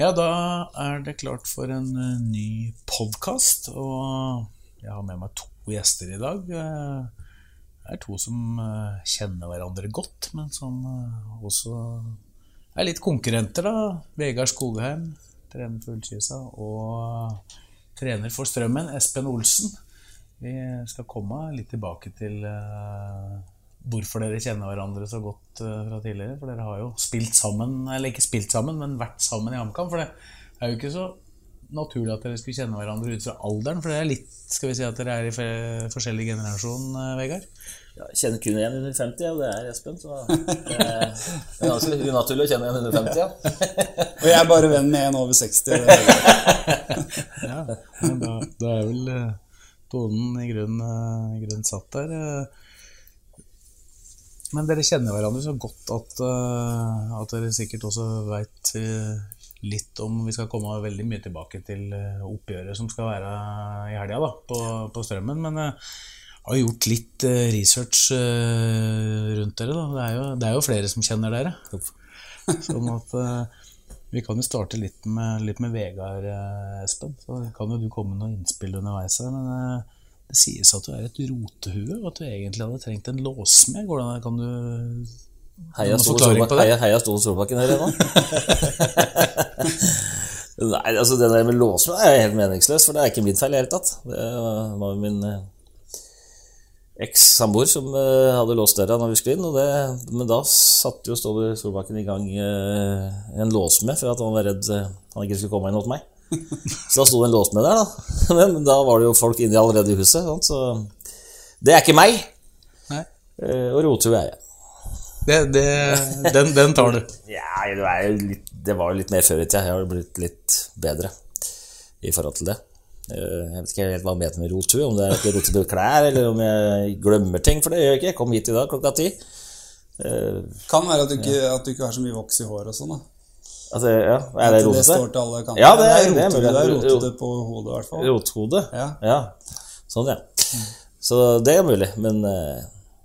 Ja, da er det klart for en eh, ny podkast, og jeg har med meg to gjester i dag. Eh, Det er to som eh, kjenner hverandre godt, men som også er litt konkurrenter, da. Vegard Skogheim, trener for Ullkisa, og trener for Strømmen, Espen Olsen. Vi skal komme litt tilbake til hvorfor dere kjenner hverandre så godt eh, fra tidligere. For dere har jo spilt sammen, eller ikke spilt sammen, men vært sammen i HamKam. For det er jo ikke så naturlig at dere skulle kjenne hverandre ut fra alderen. For det er litt, skal vi si at dere er i forskjellig generasjon, eh, Vegard. Ja, jeg kjenner kun en under 50, og det er Espen. Så det er, ganske unaturlig å kjenne en under 50, ja. Og jeg er bare venn med en over 60. Ja, men da, da er vel eh, tonen i grunnen, grunn satt der. Eh. Men dere kjenner hverandre så godt at, eh, at dere sikkert også veit litt om Vi skal komme veldig mye tilbake til eh, oppgjøret som skal være i helga da, på, på Strømmen. Men jeg har gjort litt eh, research eh, rundt dere. da. Det er, jo, det er jo flere som kjenner dere. Sånn at eh, vi kan jo starte litt med, litt med Vegard, eh, Espen. Så kan jo du komme med noen innspill underveis her. Men eh, det sies at du er et rotehue, og at du egentlig hadde trengt en låsmed. Hvordan kan du Heia forklaring Solbakken, her ennå. Nei, altså det der med låsmed er helt meningsløst, for det er ikke min feil i det hele tatt. Det var jo min eh, eks-samboer som eh, hadde låst døra når vi skulle inn, og det, men da satte jo Ståle Solbakken i gang eh, en låsmed for at han var redd han ikke skulle komme inn hos meg. Så da sto det en låsmed der, da. Men da var det jo folk inni allerede i huset, sant? så det er ikke meg. Nei. Eh, Og rotehue er jeg. det, det, den, den tar du. Ja, det, var jo litt, det var jo litt mer før i tida. Jeg har blitt litt bedre i forhold til det. Eh, Jeg vet ikke helt hva jeg mener med rotue, om det er at jeg roter klær, eller om jeg glemmer ting, for det gjør jeg ikke. Jeg kom hit i dag klokka ti. Eh, Kan være at du, ikke, at du ikke har så mye voks i håret og sånn. da. Altså, ja, er det At det står til alle kanter. Ja, det er- det det er rotete, det er rotete på hodet, i hvert fall. Rothode? Ja. Sånn, ja. Så det er mulig, men uh...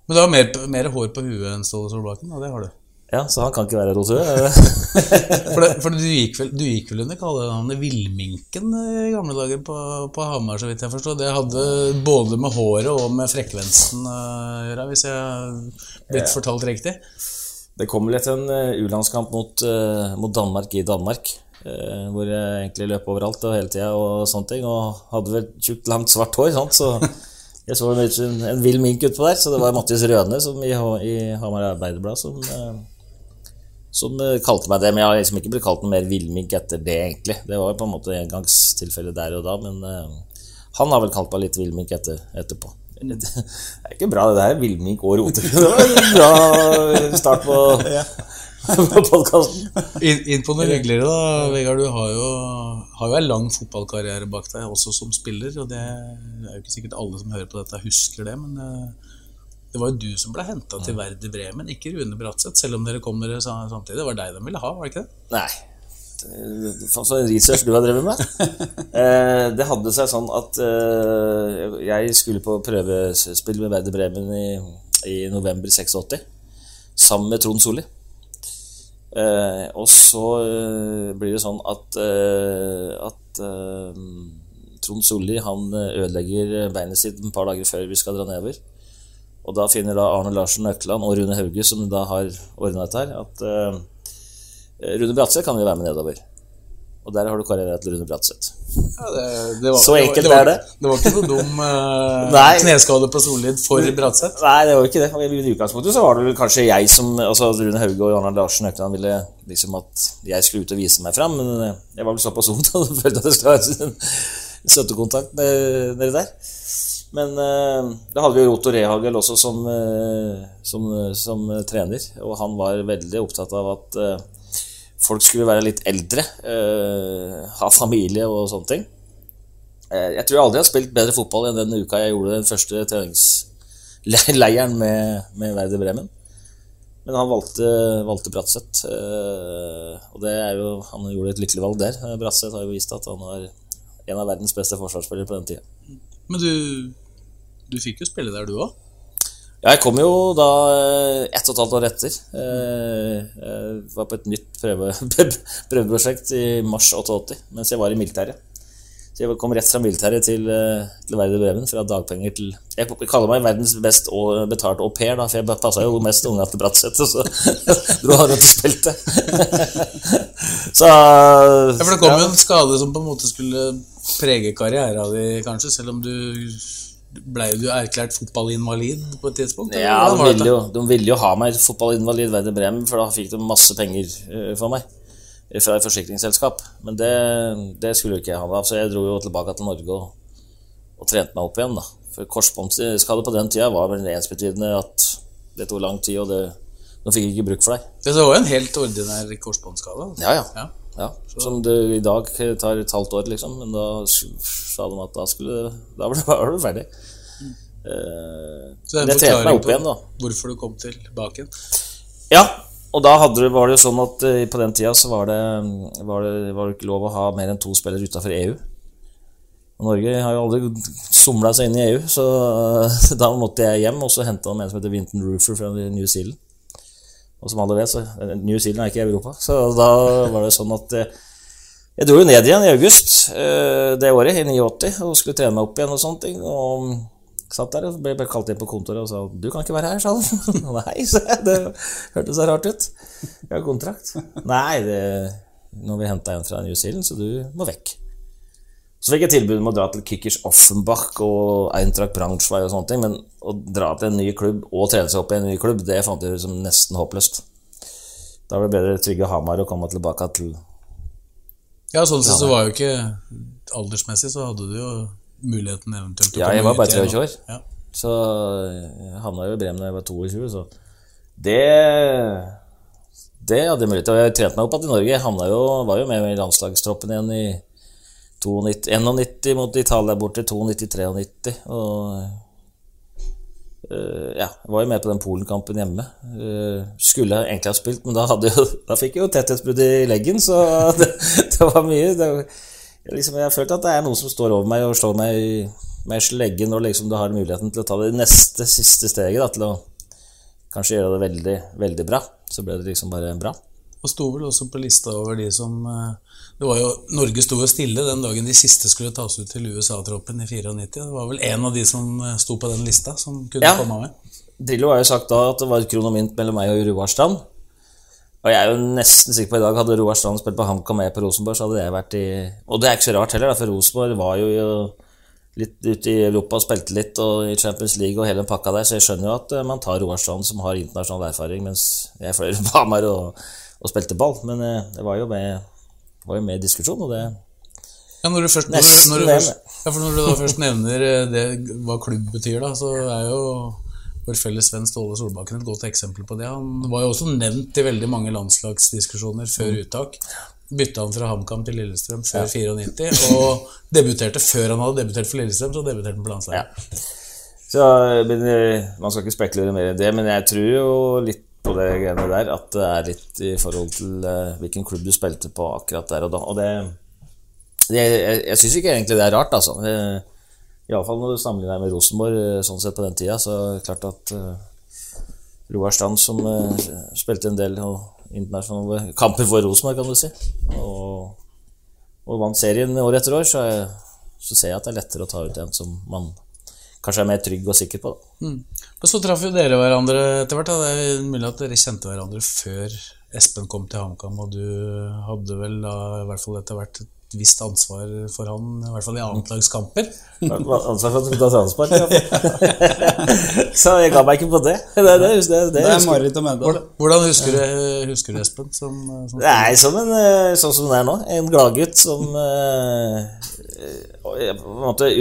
Men du har mer, mer hår på huet enn Ståle Solbakken, og det har du. Ja, så han kan ikke være rotue? For, det, for du, gikk vel, du gikk vel under kallenavnet Villminken i gamle dager på, på Hamar, så vidt jeg forstår. Det hadde både med håret og med frekvensen å gjøre, hvis jeg har blitt fortalt riktig. Det kom vel etter en eh, U-landskamp mot, eh, mot Danmark i Danmark. eh, hvor jeg egentlig løp overalt og hele tida og sånne ting. Og hadde vel tjukt, langt, svart hår. Sant? Så jeg så en, en vill mink utpå der. Så det var Mattis Røne som i, i Hamar Arbeiderblad som, som kalte meg det. Men jeg har liksom ikke blitt kalt noe mer villmink etter det, egentlig. Det var jo på en måte engangstilfelle der og da, men han har vel kalt meg litt villmink etter, etterpå. Det er ikke bra, det der. Villmink og roter. Det var en bra start på, på podkasten. Inn, inn på noe hyggeligere, da. Vegard, du har jo, har jo en lang fotballkarriere bak deg, også som spiller. Og det er jo ikke sikkert alle som hører på dette, husker det, men det var jo du som ble henta til Verdi Bremen, ikke Rune Bratseth, selv om dere kom dere samtidig. Det var deg de ville ha, var det ikke det? Nei. Faen, så research du har drevet med. Eh, det hadde seg sånn at eh, jeg skulle på prøvespill med Werder Bremen i, i november 86, sammen med Trond Solli. Eh, og så eh, blir det sånn at, eh, at eh, Trond Solli han eh, ødelegger beinet sitt et par dager før vi skal dra nedover. Og da finner da Arne Larsen Økland og Rune Hauge, som da har ordna dette her, at eh, Rune Bratseth kan jo være med nedover. Og der har du karriere til Rune Bratseth. Ja, det, det var, Så enkelt det var, er det. Det var ikke noe dum eh, kneskade på Solid for Bratseth. Nei, det var ikke det. I utgangspunktet så var det vel kanskje jeg som Altså Rune Hauge og Arne Larsen Økland ville liksom at jeg skulle ut og vise meg fram, men eh, jeg var vel såpass ung og følte at det skulle være en støttekontakt nedi der. Men eh, da hadde vi jo Roto Rehagel også som, eh, som, som eh, trener, og han var veldig opptatt av at eh, folk skulle være litt eldre, eh, ha familie og sånne ting. Eh, jeg tror jeg aldri har spilt bedre fotball enn den uka jeg gjorde den første treningsleiren med, med Werder Bremen. Men han valgte, valgte Bratseth, eh, og det er jo, han gjorde et lykkelig valg der. Bratseth har jo vist at han var en av verdens beste forsvarsspillere på den tida. Men du, du fikk jo spille der, du òg? Jeg kom jo da eh, ett og et halvt år etter. Eh, Jeg var på et nytt prøve, prøveprosjekt i mars 88 mens jeg var i militæret. Så jeg kom rett fra militæret til, eh, til Werder Bremen, fra dagpenger til Jeg kaller meg verdens best betalt au pair, da, for jeg passa jo mest unga til Bratseth, og så dro han rundt og spilte. så Ja, for det kom jo en skade som på en måte skulle prege karriera di, kanskje, selv om du blei du erklært fotballinvalid på et tidspunkt? Ja, de ville, jo, de ville jo ha meg fotballinvalid Werder Bremen, for da fikk de masse penger eh, for meg eh, fra et forsikringsselskap. Men det, det skulle jo ikke jeg ha, da, så jeg dro jo tilbake til Norge og, og trente meg opp igjen. da. For korsbåndskade på den tida var vel ensbetydende at det tok lang tid, og det, de fikk ikke bruk for deg. Det var jo en helt ordinær korsbåndskade. altså. Ja, ja. Ja. Ja. Som det i dag tar et halvt år, liksom. Men da sa de at da skulle Da var du ferdig. Mm. Eh, Så det er en forklaring på igjen, hvorfor du kom tilbake igjen. Ja, og da det- var det jo sånn at uh, på den tida så var det, var det, var det ikke lov å ha mer enn to spillere utafor EU. Og Norge har jo aldri somla seg inn i EU, så uh, da måtte jeg hjem og så hente han en som heter Vinton Roofer fra New Zealand. Og som alle vet, så eh, New Zealand er ikke i Europa. Så da var det sånn at eh, jeg dro jo ned igjen i august eh, det året, i 89, og skulle trene meg opp igjen og sånne ting. Og satt der og ble kalt inn på kontoret og sa 'du kan ikke være her', sa han. Nei, sa jeg. Det hørtes så rart ut. Jeg har kontrakt. Nei, det, nå jeg hente deg en fra New Zealand, så du må vekk. Så fikk jeg tilbud om å dra til Kickers Offenbach og Eintracht Braunschweig og sånne ting, men å dra til en ny klubb og trene seg opp i en ny klubb, det fant jeg som nesten håpløst. Da var det bedre trygge Hamar å komme tilbake til Ja, sånn sett så var jo ikke aldersmessig, så hadde du jo muligheten eventuelt til å Ja, jeg var bare 23 år. Ja. Så jeg havna jo i Bremen da jeg var 22, så det Det hadde jeg mulighet til. Og jeg trente meg opp igjen i Norge. Jeg jo, var jo med i landslagstroppen igjen i 92, 91 mot Italia borte, 92-93. Og uh, ja, var jo med på den Polen-kampen hjemme. Uh, skulle egentlig ha spilt, men da, jo- da fikk jeg jo tetthetsbrudd i leggen, så det, det var mye. Det, liksom, jeg har følt at det er noen som står over meg og slår meg i- med slegge når liksom du har muligheten til å ta det neste, siste steget, da, til å kanskje gjøre det veldig, veldig bra. Så ble det liksom bare bra. Og sto vel også på lista over de som var jo, Norge sto jo stille den dagen de siste skulle tas ut til USA-troppen i 94. Det var vel en av de som eh, sto på den lista, som kunne Ja. komme med. Drillo har jo sagt da at det var kronomint mellom meg og Roar Strand. Og jeg er jo nesten sikker på i dag hadde Roar Strand spilt på HamKam med på Rosenborg, så hadde jeg vært i Og det er ikke så rart heller, da, for Rosenborg var jo litt ute i Europa og spilte litt og i Champions League og hele den pakka der, så jeg skjønner jo at eh, man tar Roar Strand som har internasjonal erfaring, mens jeg fløy på Hamar og, og spilte ball. Men eh, det var jo med, var jo med i diskusjon, og det Ja, når du først, når du, når du først, ja, når du da først nevner eh, det, hva klubb betyr, da, så er jo vår felles venn Ståle Solbakken et godt eksempel på det. Han var jo også nevnt i veldig mange landslagsdiskusjoner før Mm. uttak. Bytta han fra HamKam til Lillestrøm før 94, og debuterte før han hadde debutert for Lillestrøm, så debuterte han på landslaget. Så, men eh, Man skal ikke spekulere mer enn det, men jeg tror jo litt på det greiene der at det er litt i forhold til eh, hvilken klubb du spilte på akkurat der og da. Og det, det Jeg, jeg syns ikke egentlig det er rart, altså. Eh, Iallfall når du sammenligner deg med Rosenborg eh, sånn sett på den tida, så er det klart at uh, Roar Strand, som eh, spilte en del internasjonale kamper for Rosenborg, kan du si, og, og vant serien år etter år, så, så ser jeg at det er lettere å ta ut en som man kanskje er mer trygg og sikker på. Da. Men så traff jo dere hverandre etter hvert. da. Det er mulig at dere kjente hverandre før Espen kom til HamKam, og du hadde vel da i hvert fall etter hvert et visst ansvar for han, i hvert fall i annetlagskamper. Ansvar for at du skulle ta. Ja. så jeg ga meg ikke på det. Det, det, det, det, er mareritt Marit mene. Hvordan, husker, du, husker du Espen? Som, som Nei, som en, eh, sånn som det er nå. En gladgutt som uh, eh, På en måte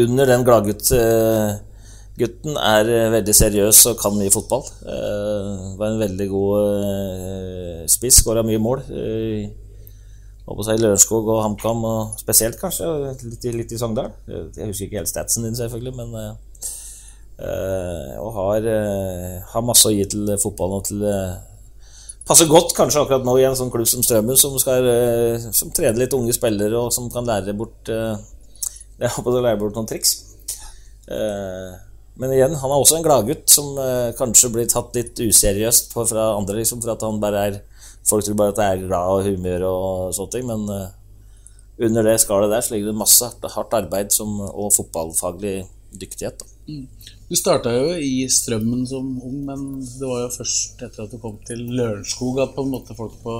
gladgutt-gutten er eh, veldig seriøs og kan mye fotball. Uh, var en veldig god uh, spiss, skåra mye mål. Uh, i Lørenskog og HamKam, og spesielt kanskje litt, litt i Sogndal. Jeg husker ikke helt statsen din, selvfølgelig, men uh, Og har, har masse å gi til fotballen og til Passer godt kanskje akkurat nå i en sånn klubb som Strømmen, som skal som trener litt unge spillere, og som kan lære bort eh, Jeg håper lære bort noen triks. Eh, men igjen, han er også en gladgutt som eh, kanskje blir tatt litt useriøst på, fra andre, liksom, for at han bare er Folk tror bare at det er glad og humør og sånne ting, men eh, under det skallet der så ligger det masse hardt, arbeid som, og fotballfaglig dyktighet. Da. Du starta jo i Strømmen som ung, men det var jo først etter at du kom til Lørenskog at på en måte folk på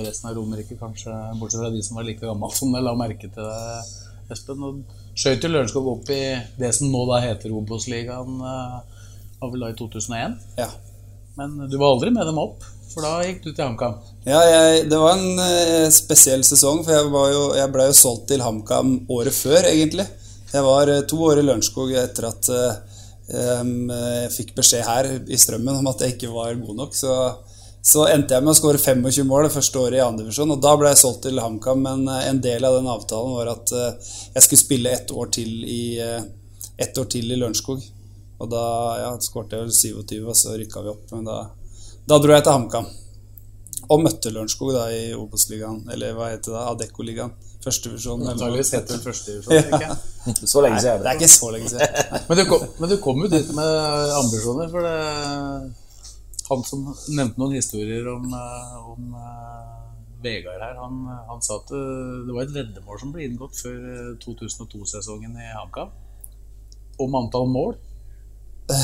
resten av Romerike, kanskje bortsett fra de som var like gamle som deg, la merke til deg, Espen. Og skjøt jo Lørenskog opp i det som nå da heter Obos-ligaen, eh, var vel da i 2001. Ja. Men du var aldri med dem opp, for da gikk du til HamKam. Ja, jeg, det var en eh, spesiell sesong, for jeg, var jo, jeg ble jo solgt til HamKam året før, egentlig. Jeg var eh, to år i Lørenskog etter at eh, em, jeg fikk beskjed her i Strømmen om at jeg ikke var god nok. Så, så endte jeg med å skåre 25 mål det første året i 2. divisjon, og da ble jeg solgt til HamKam. Men eh, en del av den avtalen var at eh, jeg skulle spille ett år til i, eh, ett år til i Lørenskog. Og da ja, skårte jeg vel 27, og så rykka vi opp. Men da, da dro jeg til HamKam. Og møtte Lørenskog da i Obos-ligaen, eller hva heter det, Adecco-ligaen. Førstedivisjon. Antakeligvis heter det førstedivisjon, ikke. Så lenge siden er det det. er ikke så lenge siden. Men du, kom, men du kom jo dit med ambisjoner, for det Han som nevnte noen historier om, eh, om eh, Vegard her, han, han sa at eh, det var et veddemål som ble inngått før eh, 2002-sesongen i HamKam. Om antall mål.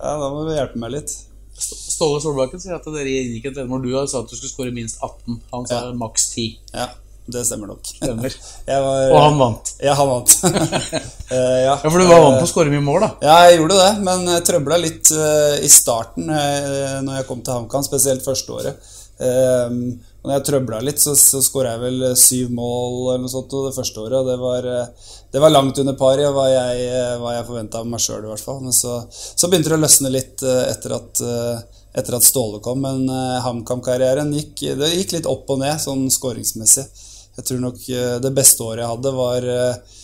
Ja, da må du hjelpe meg litt. Ståle Solbakken sier at dere inngikk et veddemål. Du sa at du skulle skåre minst 18. Han sa Ja. maks 10. Ja, det stemmer nok. Stemmer. Var, Og han vant. Ja, han vant. Eh, ja. Ja, for du var vant på å skåre mye mål, da. Ja, jeg gjorde det, men jeg trøbla litt eh, i starten når jeg kom til HamKam, spesielt første året. Når jeg trøbla litt, så, så skåra jeg vel syv mål eller noe sånt det første året. Og det var, eh, det var langt under pari av hva jeg, hva jeg forventa av meg sjøl, i hvert fall. Men så, så begynte det å løsne litt eh, etter at, eh, etter at Ståle kom. Men uh, HamKam-karrieren gikk, gikk litt opp og ned, sånn skåringsmessig. Jeg tror nok eh, det beste året jeg hadde, var eh,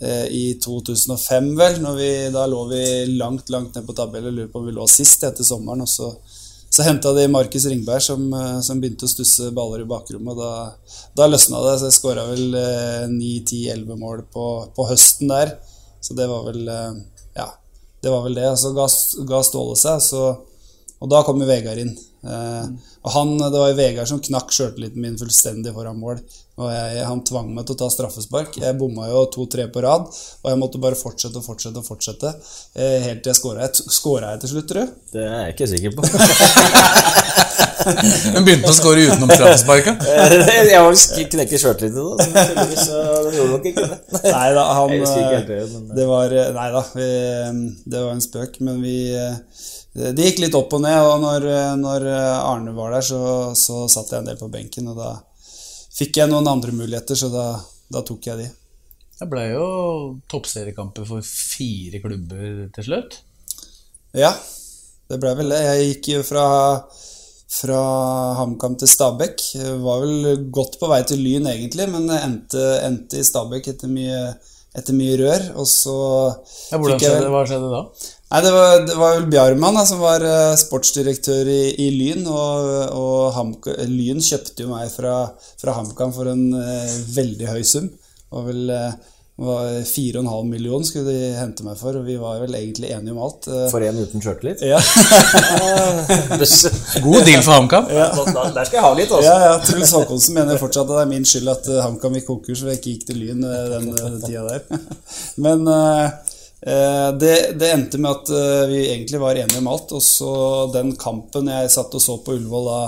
eh, i 2005, vel. Vi, da lå vi langt, langt ned på tabellen. Lurer på om vi lå sist etter sommeren. Og så, så henta de Markus Ringberg, som, som begynte å stusse baller i bakrommet. Da, da løsna det. Så jeg skåra vel eh, 9-10-11 mål på, på høsten der. Så det var vel Ja, det var vel det. Så ga, ga Ståle seg, så, og da kom jo Vegard inn. Eh, og han, Det var jo Vegard som knakk sjøltilliten min fullstendig foran mål. Og jeg, Han tvang meg til å ta straffespark. Jeg bomma jo to-tre på rad, og jeg måtte bare fortsette og fortsette. og fortsette eh, Helt til jeg skåra. Skåra jeg til slutt, tror du? Det er jeg ikke sikker på. Men begynte å skåre utenom straffesparket. jeg var vel knekke sjøltilliten da, så så det gjorde nok ikke det. Nei da, eh, det, var eh, Nei da, vi, det var en spøk, men vi eh, Det gikk litt opp og ned, og når, eh, når Arne var der, så, så satt jeg en del på benken, og da fikk jeg noen andre muligheter, så da, da tok jeg de. Det ble jo toppseriekamper for fire klubber til slutt. Ja, det ble vel det. Jeg gikk jo fra, fra HamKam til Stabæk. Var vel godt på vei til Lyn, egentlig, men endte, endte i Stabæk etter mye, etter mye rør. Og så Ja, hvordan fikk jeg skjedde, hva skjedde da? Nei, det var, det var vel Bjarmann da, som var eh, sportsdirektør i, i Lyn, og, og Hamka, Lyn kjøpte jo meg fra, fra HamKam for en eh, veldig høy sum. Det var vel eh, var 4,5 millioner skulle de hente meg for, og vi var vel egentlig enige om alt. eh. For en uten sjøltillit? ja. God deal for HamKam. Ja. Der skal jeg ha litt, altså. ja, ja, Truls Håkonsen mener fortsatt at det er min skyld at eh, HamKam gikk konkurs og jeg ikke gikk til Lyn den, den tida der. Men det, det endte med at eh, vi egentlig var enige om alt. Og så den kampen jeg satt og så på Ullevål da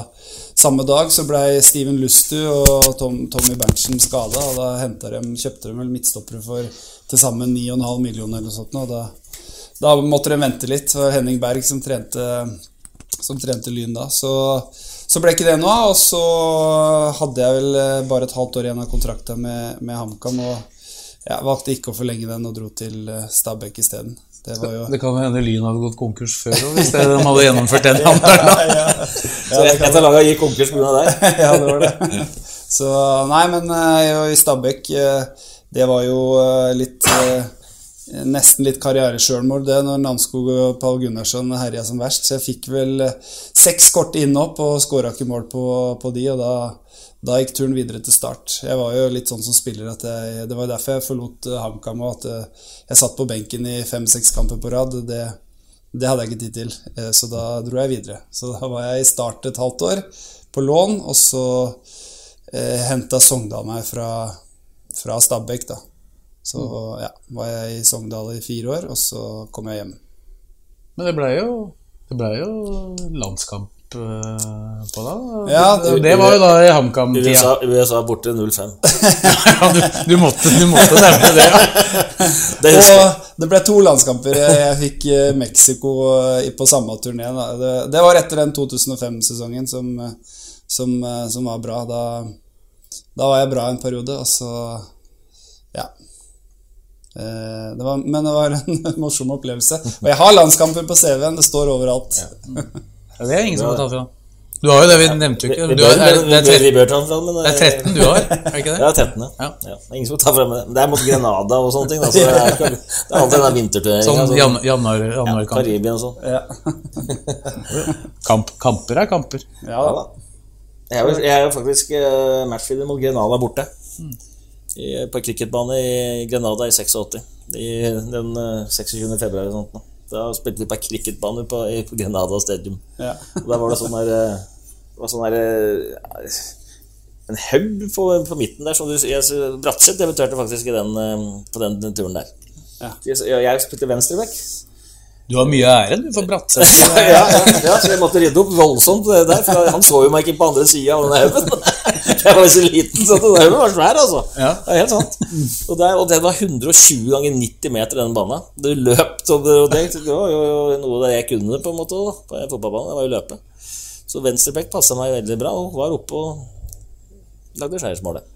samme dag, så blei Steven Lustu og Tom, Tommy Berntsen skada. Og da de, kjøpte de vel midtstoppere for til sammen 9,5 millioner eller noe sånt. Og da, da måtte de vente litt. Var Henning Berg som trente som trente Lyn da. Så, så ble ikke det noe av. Og så hadde jeg vel eh, bare et halvt år igjen av kontrakta med, med HamKam. Og jeg valgte ikke å forlenge den og dro til eh, Stabæk isteden. Det var jo Det kan hende Lyn hadde gått konkurs før òg, hvis de hadde gjennomført den handelen. da. Så et av lagene gikk konkurs pga. deg? Ja, det var det. Så nei, men eh, i Stabæk eh, Det var jo litt Nesten litt karrieresjølmål, det, når Namskog og Pål Gunnarsson herja som verst. Så jeg fikk vel seks korte innhopp og skåra ikke mål på, på de, og da, da gikk turen videre til start. Jeg var jo litt sånn som spiller at jeg, Det var derfor jeg forlot eh, HamKam, og at eh, jeg satt på benken i fem-seks kamper på rad. Det, det hadde jeg ikke tid til, eh, så da dro jeg videre. Så da var jeg i start et halvt år på lån, og så eh, henta Sogndal meg fra, fra Stabæk, da. Så ja, var jeg i Sogndal i fire år, og så kom jeg hjem. Men det blei jo, det ble jo landskamp eh, på da. Ja, det, det- var jo da i HamKam-tida. USA, USA borte 0-5. Ja, du, du, måtte, du måtte nevne det, ja. Det. Og det ble to landskamper. Jeg fikk eh, Mexico eh, på samme turné. Det, det var etter den 2005-sesongen som, som, som var bra. Da, da var jeg bra en periode, og så Ja. Det var, men det var en morsom opplevelse. Og jeg har landskamper på CV-en. Det står overalt. Ja, Det er ingen som har tatt fra. Du har jo det, vi nevnte jo ikke. vi, Du har, bør, er, det, er 13, vi bør ta fram, men det er 13 du har, er det ikke det? Ja, 13. Ja. Ja. Ja. Det er ingen som tar frem det. Det er mot Grenada og sånne ting. Da, så det, er, det er alltid den vinterturneringa. Sånn jan- januar- ja, Karibia og sånn. Ja. Kamp, kamper er kamper. Ja, Ja, da. Jeg er jeg er jo faktisk uh, matchleader mot Grenada borte. I, på cricketbane i Grenada i 86. I den eh, 26. februar eller sånt. nå. Da spilte vi på cricketbane på, på Grenada stadium. Ja. Og der var det sånn der eh, det var sånn der eh, En haug på, på midten der. Som du, jeg, Bratseth debuterte faktisk i den, eh, på den, den turen der. Ja. Jeg, jeg spilte venstreback. Du har mye ære, du, for Bratseth. ja, ja, ja, så jeg måtte rydde opp voldsomt der, for han så jo meg ikke på andre sida av den haugen. Jeg var så liten, så den haugen var svær, altså. Ja. Det er helt sant. Og, der, og det var 120 ganger 90 meter, den banen. Du løp, og det, og det, det var jo noe der jeg kunne, på en måte, da, på en fotballbane. Det var jo løpe. Så venstreback passa meg veldig bra, og var oppe og lagde seiersmålet.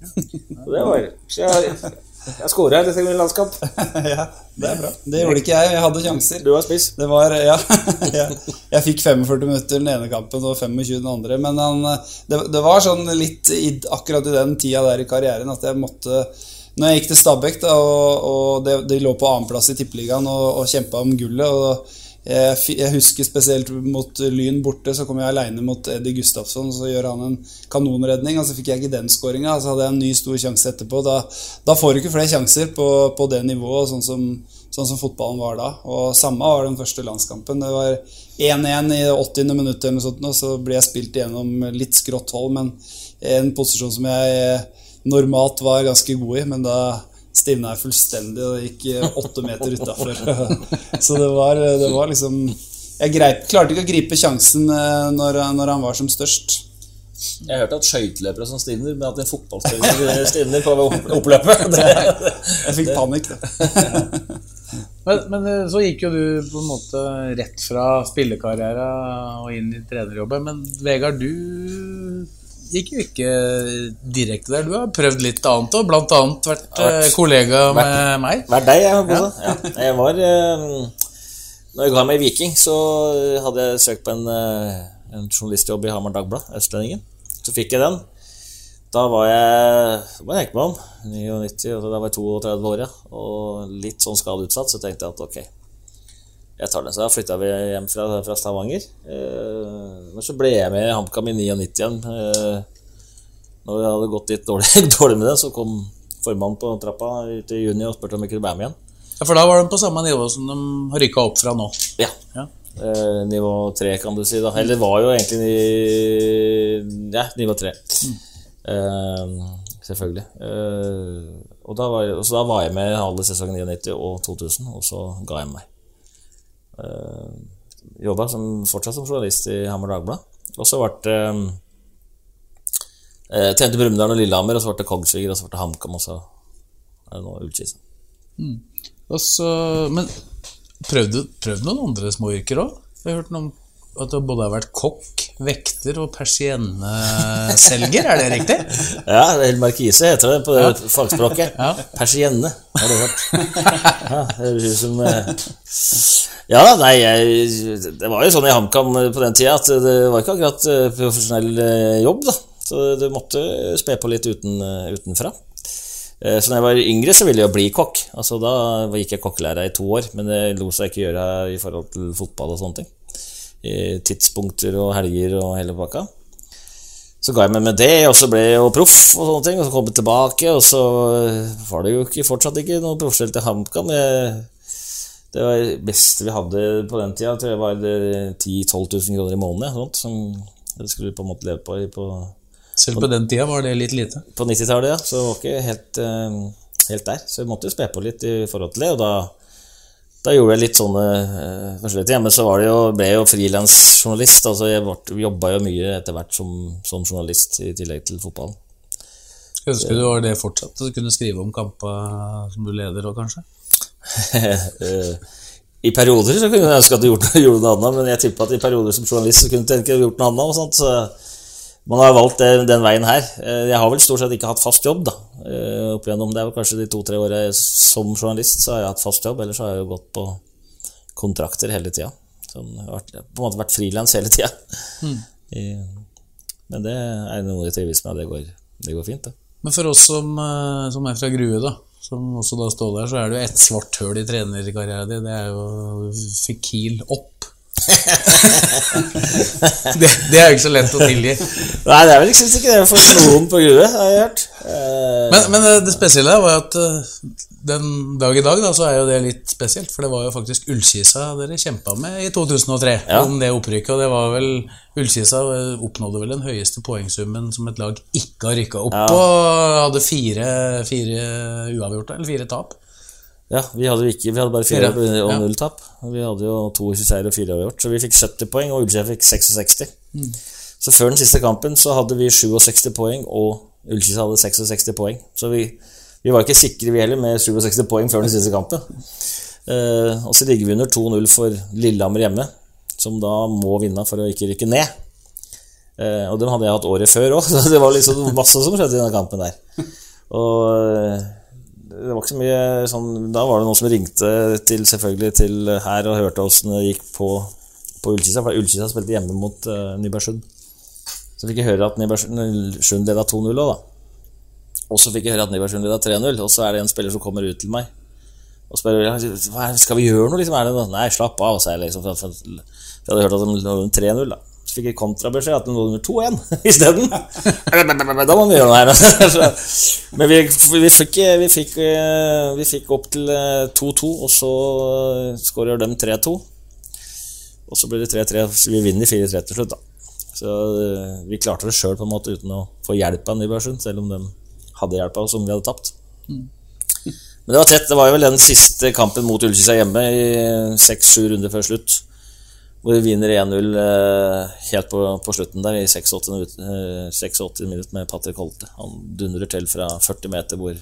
Og det var Så jeg, jeg skåra i dette landskamp. ja, det er bra. Det gjorde ikke jeg. Jeg hadde sjanser. Du var spiss. Det var, ja, jeg, jeg fikk 45 minutter den ene kampen og 25 den andre. Men han, det, det var sånn litt i, akkurat i den tida der i karrieren at jeg måtte Når jeg gikk til Stabæk, da, og, og det, de lå på annenplass i Tippeligaen og, og kjempa om gullet og jeg, husker spesielt mot Lyn borte, så kom jeg aleine mot Eddie Gustafsson. Så gjør han en kanonredning, og så fikk jeg ikke den skåringa. Så hadde jeg en ny stor sjanse etterpå. Da, da får du ikke flere sjanser på, på det nivået, sånn som, sånn som fotballen var da. Og samme var den første landskampen. Det var 1-1 i 80. minutt, eller noe sånt, og så ble jeg spilt igjennom litt skrått hold, men en posisjon som jeg normalt var ganske god i, men da stivna jeg fullstendig og gikk eh, åtte meter utafor. så det var, det var liksom Jeg greip, klarte ikke å gripe sjansen eh, når, når han var som størst. Jeg har hørt at skøyteløpere som stivner, men at en fotballspiller stivner på oppløpet det, Jeg fikk panikk. Men, men eh, så gikk jo du på en måte rett fra spillekarriere og inn i trenerjobben. Men Vegard, du gikk jo ikke direkte der. Du har prøvd litt annet òg, annet vært eh, kollega med meg. Vært deg, jeg på. Ja. Jeg var eh, Når jeg ga meg i Viking, så hadde jeg søkt på en, eh, en journalistjobb i Hamar Dagblad, Østlendingen. Så fikk jeg den. Da var jeg Hva jeg meg om? 99, da var jeg 32 år, ja. Og litt sånn skadeutsatt, så tenkte jeg at ok, jeg tar den. Så da flytta vi hjem fra, fra Stavanger. Eh, men så ble jeg med i HamKam i 99 igjen. Eh, når vi hadde gått litt dårlig, dårlig med det, så kom formannen på trappa ut i juni og spurte om jeg kunne være med igjen. Ja, For da var de på samme nivå som de har rykka opp fra nå. Ja. Ja. Eh, nivå tre, kan du si. da Eller det var jo egentlig ni... Ja, nivå tre. Eh, selvfølgelig. Eh, og da var, så da var jeg med halve sesongen 99 og 2000, og så ga jeg meg. Uh, Jobba fortsatt som journalist i Hamar Dagblad. Og så ble det uh, Tjente Brumunddal og Lillehammer, og så ble det Kongsvinger, og så ble det HamKam, og så er det nå Ullkisa. Mm. Altså, men prøvde du noen andre småyrker òg? Jeg har hørt noe om at du både har vært kokk, vekter og persienneselger. Er det riktig? Ja, El Markise heter det på det fagspråket. Ja. Persienne, har du hørt. Ja, det høres ut som eh, Ja, nei, jeg, det var jo sånn i HamKam på den tida at det var ikke akkurat eh, profesjonell eh, jobb, da. Så du måtte spe på litt uten, utenfra. Så da jeg var yngre, så ville jeg jo bli kokk. Altså Da gikk jeg kokkelæra i to år, men det lot seg ikke gjøre i forhold til fotball og sånne ting. Tidspunkter og helger og hele pakka. Så ga jeg meg med det, og så ble jeg jo proff, og sånne ting, og så kom jeg tilbake, og så var det jo ikke, fortsatt ikke noe profesjonelt i HamKam. Det var det beste vi hadde på den tida, jeg var 10 000-12 000 kroner i måneden. Sånt, som jeg skulle på en måte leve på, på Selv på den tida var det litt lite. på 90-tallet, ja, så var ikke helt, eh, helt der. Så vi måtte jo spe på litt i forhold til det, og da, da gjorde jeg litt sånne forskjellige ting. Men så var det jo, ble jeg jo frilansjournalist. Altså jeg jobba jo mye etter hvert som, som journalist i tillegg til fotballen. Ønsker du var det fortsatt? Du kunne skrive om kampa som du leder òg, kanskje? Eh, I perioder så kunne jeg ønske at du gjorde, gjorde noe annet, men jeg tipper at i perioder som journalist så kunne du tenke at du gjort noe annet. Og sånt, så man har valgt den, veien her. Eh, Jeg har vel stort sett ikke hatt fast jobb. da eh, opp igjennom, Det er vel kanskje de to-tre åra som journalist så har jeg hatt fast jobb. Ellers har jeg jo gått på kontrakter hele tida. Sånn, jeg har på en måte vært frilans hele tida. Men det er noe jeg trives med, det går, det går fint. det Men for oss som, eh, som er fra Grue, da, som også da står der, så er det jo ett svart høl i trenerkarrieren din. Det er jo Fikil opp. Det, det er jo ikke så lett å tilgi. Nei, det er vel ikke, ikke det for noen på Grue, har jeg hørt. Eh, Men, men eh, det spesielle var at eh, den dag i dag da, så er jo det litt spesielt, for det var jo faktisk Ullkisa dere kjempa med i 2003 Ja. om det opprykket. Og det var vel Ullkisa oppnådde vel den høyeste poengsummen som et lag ikke har rykka opp Ja. og hadde fire, fire uavgjorte, eller fire tap. Ja, vi hadde, ikke, vi hadde bare fire og null tap. Vi hadde jo 22 seier og fire avgjort, så vi fikk 70 poeng, og Ullskisa fikk 66. Mm. Så før den siste kampen så hadde vi 67 poeng, og Ullskisa hadde 66 poeng. Så vi, vi var ikke sikre, vi heller, med 67 poeng før den siste kampen. Eh, og så ligger vi under 2-0 for Lillehammer hjemme, som da må vinne for å ikke rykke ned. Eh, og dem hadde jeg hatt året før òg, så det var liksom masse som skjedde i den kampen der. Og eh, det var ikke så mye sånn Da var det noen som ringte til selvfølgelig til her og hørte åssen det gikk på, på Ullkisa. For Ullkisa spilte hjemme mot uh, Nybergsund. Så fikk jeg høre at Nybergsund leda 2-0 òg, da. Og så fikk jeg høre at Nybergsund leda 3-0, og så er det en spiller som kommer ut til meg og spør hva skal vi gjøre noe. liksom? Nei, slapp av, sa jeg. liksom, for, for, for jeg hadde hørt at de lå 3-0. da. Så fikk jeg kontrabeskjed at det lå under 2-1 isteden. da må vi gjøre noe her. Men vi, vi, fikk, vi, fikk, eh, vi fikk opp til eh, 2-2, og så skårer de 3-2. Og så blir det 3-3, så vi vinner 4-3 til slutt, da. Så eh, vi klarte det sjøl uten å få hjelp av Nybergsund, selv om de hadde hjelp av oss om vi hadde tapt. Men det var tett. Det var jo vel den siste kampen mot Ullkisa hjemme i seks-sju runder før slutt. Hvor vi vinner 1-0 eh, helt på, på slutten der i 86 minutter, eh, 86 minutter med Patrick Holte. Han dundrer til fra 40 meter hvor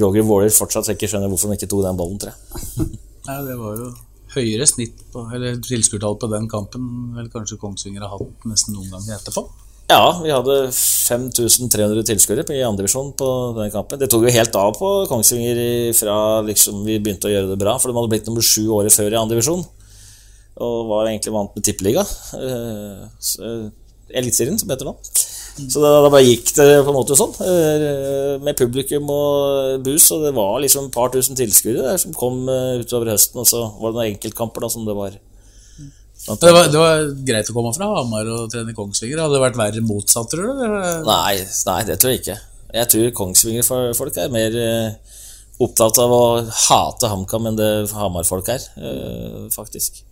Roger Våler fortsatt ikke skjønner hvorfor han ikke tok den ballen, tror jeg. Nei, det var jo høyere snitt på, eller tilskuertall på den kampen vel kanskje Kongsvinger har hatt nesten noen ganger etterpå. Ja, vi hadde 5300 tilskuere i andredivisjon på den kampen. Det tok jo helt av på Kongsvinger fra liksom vi begynte å gjøre det bra, for de hadde blitt nummer sju året før i andredivisjon. Og var egentlig vant med tippeliga. Uh, Eliteserien, som heter nå. Så da, da bare gikk det på en måte sånn, eh, med publikum og bus, og det var liksom et par tusen tilskuere der som kom utover høsten, og så var det noen enkeltkamper da som det var. Det var, det var greit å komme fra Hamar og trene i Kongsvinger. Hadde det vært verre motsatt, tror du? Nei, nei, det tror jeg ikke. Jeg tror Kongsvinger-folk er mer opptatt av å hate HamKam enn det Hamar-folk er, faktisk.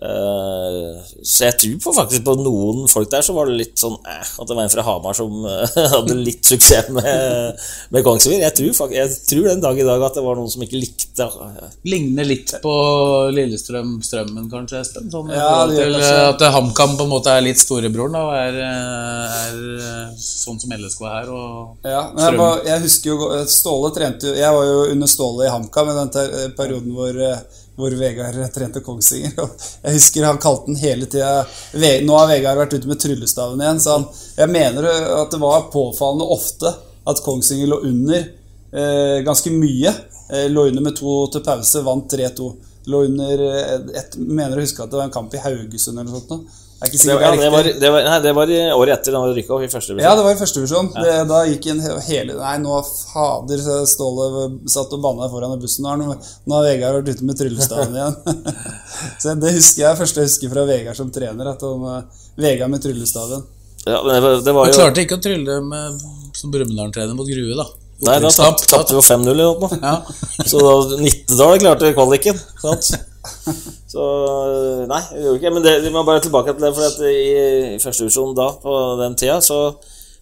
Eh, så jeg tror på faktisk på noen folk der så var det litt sånn eh, at det var en fra Hamar som eh, hadde litt suksess med, med Kongsvinger. Jeg tror, jeg tror den dag i dag at det var noen som ikke likte Ligner litt på Lillestrøm-strømmen, kanskje, Espen? Sånn, Ja, det til eh, At HamKam på en måte er litt storebroren og er, eh, er eh, sånn som LSK er. Og Ja, men jeg, bare, jeg husker jo Ståle trente jo Jeg var jo under Ståle i HamKam i den perioden hvor, eh, hvor Vegard trente Kongsvinger. Jeg husker han kalte den hele tida Nå har Vegard vært ute med tryllestaven igjen, så han, jeg mener at det var påfallende ofte at Kongsvinger lå under eh, ganske mye. Eh, lå under med to til pause, vant 3-2. Lå under eh, et, Mener å huske at det var en kamp i Haugesund eller noe sånt. Er Det, det det, er var, riktig. det, var, nei, det var i året etter da vi rykka opp i første Ja, det var i første divisjon. Ja. Da gikk en he- hele Nei, nå fader Ståle satt og banna foran i bussen. Nå har, nå- nå har Vegard vært ute med tryllestaven igjen. så det husker jeg første jeg husker fra Vegard som trener. At han, eh, Vegard med tryllestaven. Ja, men det, var, det var Han klarte ikke å trylle med, som Brumunddal-trener mot Grue, da. Nei, da tapte vi jo 5-0 eller noe. Ja. Så da, Nittedal klarte kvaliken. Sant? Så Nei, vi gjorde ikke Men det, vi må bare tilbake til det. For at i, i første divisjon da, på den tida, så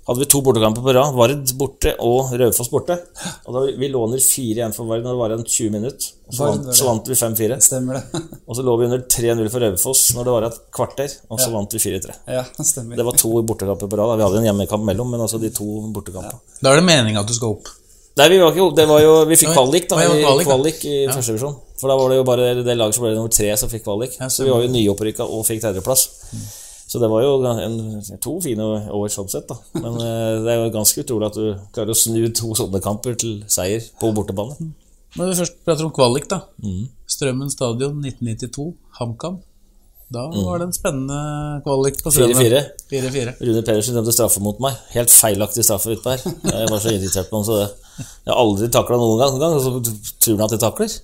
hadde vi to bortekamper på rad. Vard borte og Raufoss borte. Og da Vi lå under 4-1 for Vard når det var igjen 20 minutter. Og så vant, så vant vi 5-4. Stemmer det? Og så lå vi under 3-0 for Raufoss når det var et kvarter, og så vant vi 4-3. ja, stemmer. Det var to bortekamper på rad. Vi hadde en hjemmekamp mellom, men altså de to bortekampene. Da er det meninga at du skal opp. Nei, vi var ikke Det var jo Vi fikk kvalik, da. I kvalik i første divisjon. For da var det jo bare det laget som ble nummer tre, som fikk kvalik. Så vi var jo nyopprykka og fikk tredjeplass. Så det var jo en, to fine år sånn sett, da. Men eh, det er jo ganske utrolig at du klarer å snu to sånne kamper til seier på bortebane. Når vi først prater om kvalik, da. Mm. Strømmen stadion 1992, HamKam. Da var det en spennende kvalik på Strømmen. 4-4. 4-4. Rune Pedersen dømte straffe mot meg. Helt feilaktig straffe utpå her. Jeg var så irritert på ham, så det, jeg har aldri takla. Noen gang, og så tror han at jeg takler.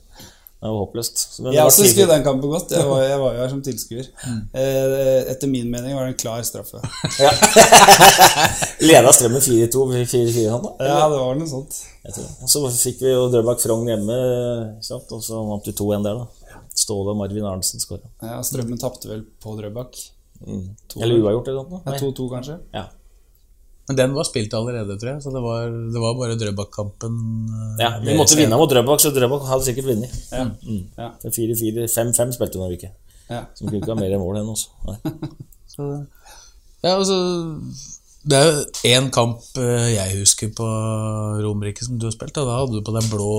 Det var håpløst. Men Jeg også husker 4-4. den kampen godt. Jeg var, jeg var jo her som tilskuer. Mm. Etter min mening var det en klar straffe. Ja. Leda Strømmen 4-2, 4-4 han da? Ja, det var noe sånt. Så fikk vi jo Drøbak Frogn hjemme, sant? og så vant vi 2-1 der, da. Ståle og Marvin Arnsen skåra. Ja, Strømmen tapte vel på Drøbak. Eller uavgjort, eller noe? Ja, Nei. 2-2, kanskje? Ja. Men den var spilt allerede, tror jeg. Så det var, det var bare Drøbak-kampen. eh, ja, vi måtte vinne mot Drøbak, så Drøbak hadde sikkert vunnet. Ja. Mm. Ja. 4-4, 5-5 spilte Norge ikke. ja. Som kunne ikke ha mer mål enn oss. Så, ja, altså, det er jo én kamp eh, jeg husker på Romerike som du har spilt. Og da hadde du på deg blå,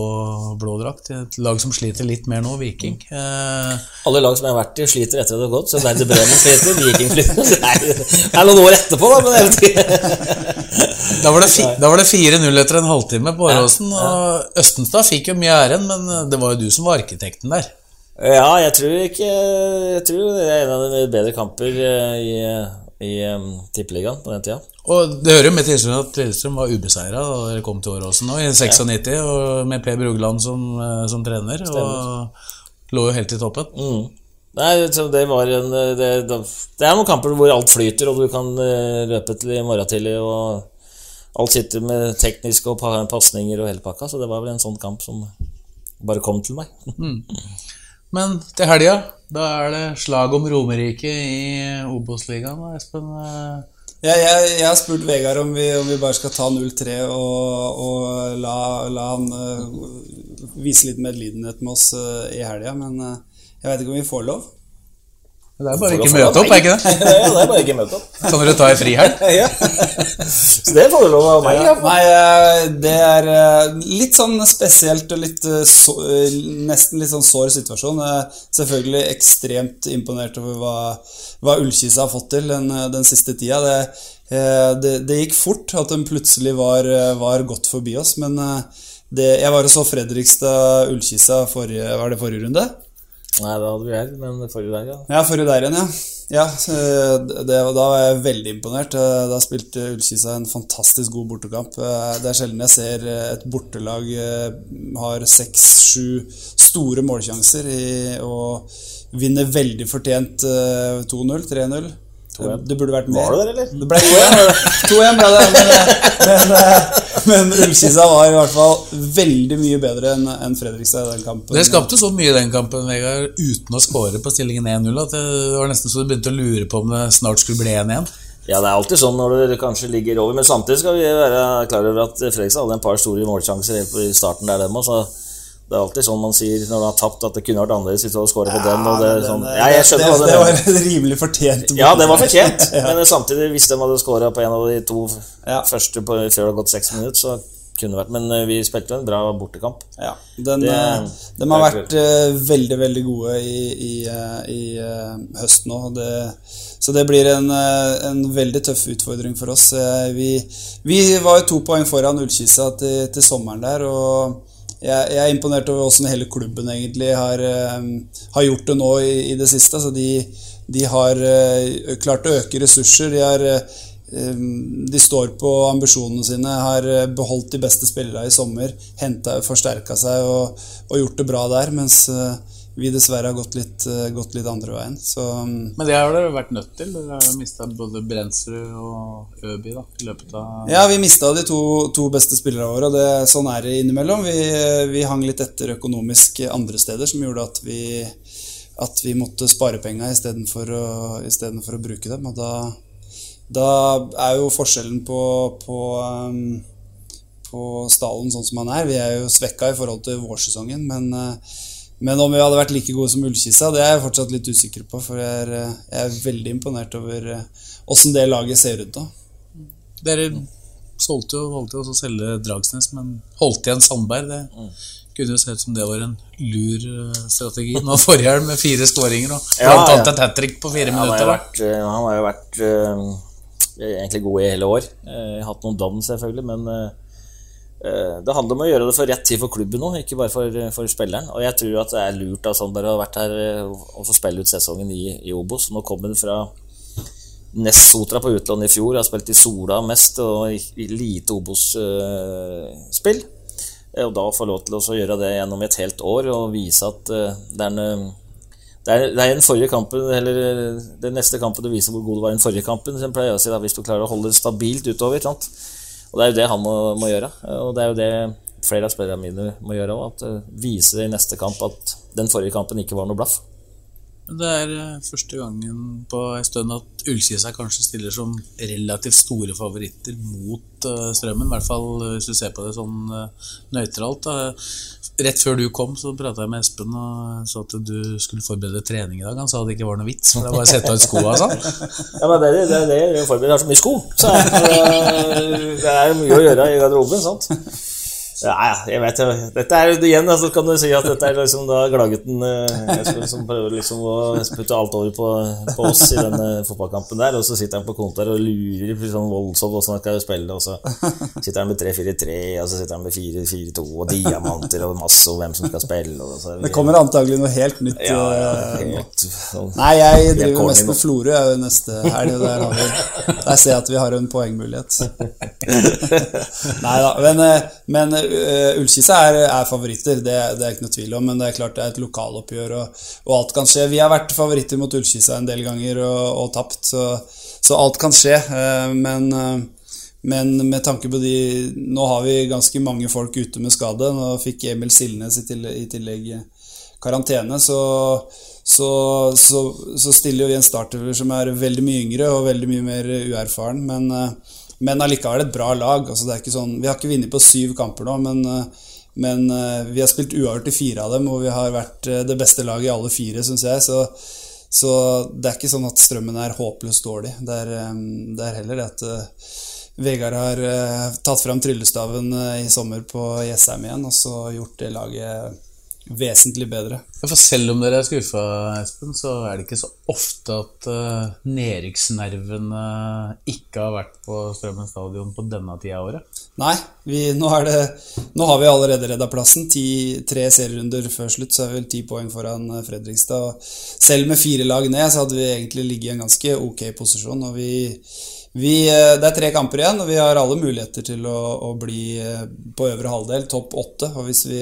blå drakt. Et lag som sliter litt mer nå, Viking. Eh, Alle lag som jeg har vært i, sliter etter at det har gått. Så Werder Bremen sliter, Viking sliter. Nei, det er noen år etterpå, da, men hele tiden. da var det, fi, det 4-0 etter en halvtime på Åråsen. Og Østenstad fikk jo mye æren, men eh, det var jo du som var arkitekten der. Ja, jeg tror ikke Jeg tror det er en av de bedre kamper i, i Tippeligaen på den tida. Og det hører jo med til at Lillestrøm var ubeseira da dere kom til Åråsen nå, i 96, og med Per Brugland som, eh, som trener. Og lå jo helt i toppen. Mm. Nei, det var en det, det, det er noen kamper hvor alt flyter, og du kan eh, løpe til i morgen tidlig, og alt sitter med tekniske og pasninger og hele pakka, så det var vel en sånn kamp som bare kom til meg. Men til helga, da er det slag om Romerike i Obos-ligaen, Espen. Ja, Jeg, jeg, har spurt Vegard om vi, om vi bare skal ta 0-3 og, og la, la han uh, vise litt medlidenhet med oss uh, i helga, men uh, jeg vet ikke om vi får lov. Det er bare ikke møte opp, er ikke det? ja, det er bare ikke møte opp. Kan dere ta ei frihelg? Ja. Så det får du lov av meg. Ja. Nei, øh, det er øh, litt sånn spesielt og litt øh, så, nesten litt sånn sår situasjon. Selvfølgelig ekstremt imponert over hva, hva Ullkisa har fått til den, den siste tida. Det, det, det gikk fort at den plutselig var, var godt forbi oss, men det, jeg var og så Fredrikstad Ullkisa forrige, var det forrige runde? Nei, da hadde vi her, men forrige der, ja. Ja, forrige der igjen, ja. ja eh, det, da var jeg veldig imponert. Eh, Da spilte Ullkisa en fantastisk god bortekamp. Eh, Det er sjelden jeg ser et bortelag har seks-sju store målsjanser i, å vinne veldig fortjent eh, 2-0, 3-0. Det, det burde vært mer. Var du der, eller? Det ble 2-1, 2-1 ble det, men, men, eh, men Ullkisa var i hvert fall veldig mye bedre enn en Fredrikstad i den kampen. Det skapte så mye i den kampen Vegard, uten å score på stillingen 1-0 at det var nesten så du begynte å lure på om det snart skulle bli 1-1. Ja, det er alltid sånn når det kanskje ligger over, men samtidig skal vi være klar over at Fredrikstad hadde en par store målsjanser helt på i starten der, dem også. Det er alltid sånn man sier når man har tapt, at det kunne vært annerledes hvis du hadde skåret på den. Og det, sånn. den, Ja, jeg skjønner det, det var var rimelig fortjent. Ja, det var fortjent, Ja. men samtidig, hvis de hadde skåra på en av de to Ja. første på, før det hadde gått seks minutter, så kunne det vært Men eh, vi spilte en bra bortekamp. Ja, den, Det- eh, de har vært uh, veldig, veldig gode i, i, uh, i uh, høst nå. Det, så det blir en, en veldig tøff utfordring for oss. Vi, vi var jo to poeng foran Ullkisa til, til sommeren der. og jeg, jeg er imponert over hvordan hele klubben egentlig har, eh, har gjort det nå i, i det siste. Så de, de har eh, klart å øke ressurser. De har eh, de står på ambisjonene sine, har beholdt de beste spillerne i sommer. Henta, forsterka seg og, og, gjort det bra der. Mens vi dessverre har gått litt, gått litt andre veien. Så, Men det har dere vært nødt til? Dere har mista både Brensrud og Øby da, i løpet av Ja, vi mista de to, to, beste spillerne våre, og det, sånn er det innimellom. Vi, vi hang litt etter økonomisk andre steder, som gjorde at vi at vi måtte spare penga istedenfor å, for å bruke dem. Og da, da er jo forskjellen på, på, um, på stallen sånn som han er. Vi er jo svekka i forhold til vårsesongen, men, uh, men om vi hadde vært like gode som Ullkisa, det er jeg fortsatt litt usikker på. For jeg er, uh, jeg er veldig imponert over åssen uh, det laget ser ut da. Dere solgte jo, valgte jo å selge Dragsnes, men holdt igjen Sandberg. Det mm kunne jo se ut som det var en lur eh, strategi. Nå forrige helg med fire skåringer og blant ja, annet et hat trick på fire ja, minutter. Vært, eh, han har jo vært uh, egentlig god i hele år. Uh, hatt noen dom, selvfølgelig, men uh, det handler om å gjøre det for rett tid for klubben nå, ikke bare for, for spilleren. Og jeg tror at det er lurt av Sandberg å ha vært her og få spille ut sesongen i, i Obos. Nå kommer han fra Nest Sotra på utlån i fjor, har spilt i Sola mest og i, lite Obos-spill. Og da få lov til å gjøre det gjennom et helt år og vise at eh, det er en det er, det er den forrige kampen, eller eh, den neste kampen du viser hvor god du var i den forrige kampen. Så pleier å si da, Hvis du klarer å holde det stabilt utover. Sant? Og Det er jo det han må, må, gjøre. Og det er jo det flere av spillerne mine må gjøre òg. Vise i neste kamp at den forrige kampen ikke var noe blaff. Det er eh, første gangen på en stund at Ullkisa kanskje stiller som relativt store favoritter mot uh, Strømmen. I hvert fall eh, hvis du ser på det sånn nøytralt. Rett før du kom, så prata jeg med Espen og sa at du skulle forberede trening i dag. Han sa det ikke var noe vits, for det var bare å sette av skoa. Sånn. ja, men det er det, det, det forbereder så mye sko. Så det er mye å gjøre i garderoben. sant? Ja, jeg vet jo. Dette er igjen, altså kan du si at dette er liksom da Glagutten som prøver liksom liksom å putte alt over på, på oss i denne fotballkampen der, og så sitter han på kontoret og lurer sånn voldsomt åssen han skal spille, og så sitter han med 3-4-3, og så sitter han med 4-4-2 og diamanter og masse og hvem som skal spille. Så, det kommer antagelig noe helt nytt. Ja, ja, eh, helt, sånn, Nei, jeg driver mest med Florø neste helg. Der, der ser jeg at vi har en poengmulighet. Nei da, men, eh, men uh, Ullkisa er, er, favoritter, det, det, er ikke noe tvil om. Men det er klart det er et lokaloppgjør, og, og alt kan skje. Vi har vært favoritter mot Ullkisa en del ganger og, og tapt, så, så, alt kan skje. Uh, men, uh, men, med tanke på de Nå har vi ganske mange folk ute med skade. Nå fikk Emil Silnes i tillegg, i tillegg karantene, så, så, så, så stiller vi en starter som er veldig mye yngre og veldig mye mer uerfaren. Men men allikevel et bra lag. Altså, det er ikke sånn, vi har ikke vunnet på syv kamper nå, men, eh, men eh, vi har spilt uavgjort i fire av dem, og vi har vært eh, det beste laget i alle fire, syns jeg. Så, så, det er ikke sånn at strømmen er håpløst dårlig. Det er, det er heller det at Vegard har tatt fram tryllestaven i sommer på Jessheim igjen, og så gjort det laget vesentlig bedre. For selv om dere er skuffa, Espen, så er det ikke så ofte at uh, nedrykksnervene ikke har vært på Strømmen stadion på denne tida av året? Nei, vi, nå, det, nå, har vi allerede redda plassen. Ti, tre serierunder før slutt, så er vi vel ti poeng foran eh, Fredrikstad. Selv med fire lag ned, så hadde vi egentlig ligget i en ganske ok posisjon. og vi vi, eh, det er tre kamper igjen, og vi har alle muligheter til å, å bli eh, på øvre halvdel, topp åtte. Og hvis vi,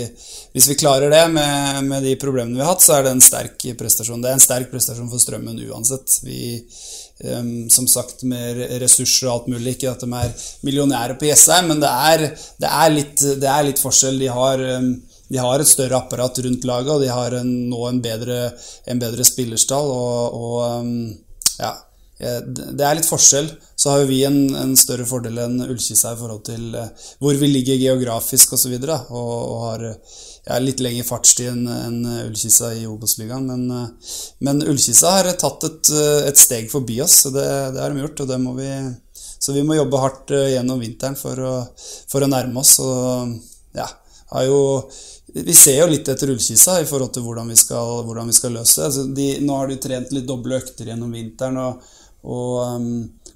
hvis vi klarer det med, med, de problemene vi har hatt, så er det en sterk prestasjon. Det er en sterk prestasjon for Strømmen uansett. Vi, um, som sagt, med ressurser og alt mulig. Ikke at de er millionærer på Jessheim, men det er, det, er litt, det er, litt, forskjell. De har, um, de har et større apparat rundt laget, og de har en, nå en bedre, en bedre spillerstall. og, og um, ja det er litt forskjell. Så har jo vi en, en større fordel enn Ullkisa i forhold til eh, hvor vi ligger geografisk osv. Og, så og, og har ja, litt lengre fartstid enn en Ullkisa i Obos-ligaen. Men, eh, men Ullkisa har tatt et, et, steg forbi oss, det, det, har de gjort. og det må vi, Så vi må jobbe hardt gjennom vinteren for å, for å nærme oss. Og ja, har jo vi ser jo litt etter Ullkisa i forhold til hvordan vi skal, hvordan vi skal løse det. Altså nå har de trent litt doble økter gjennom vinteren. og og, um,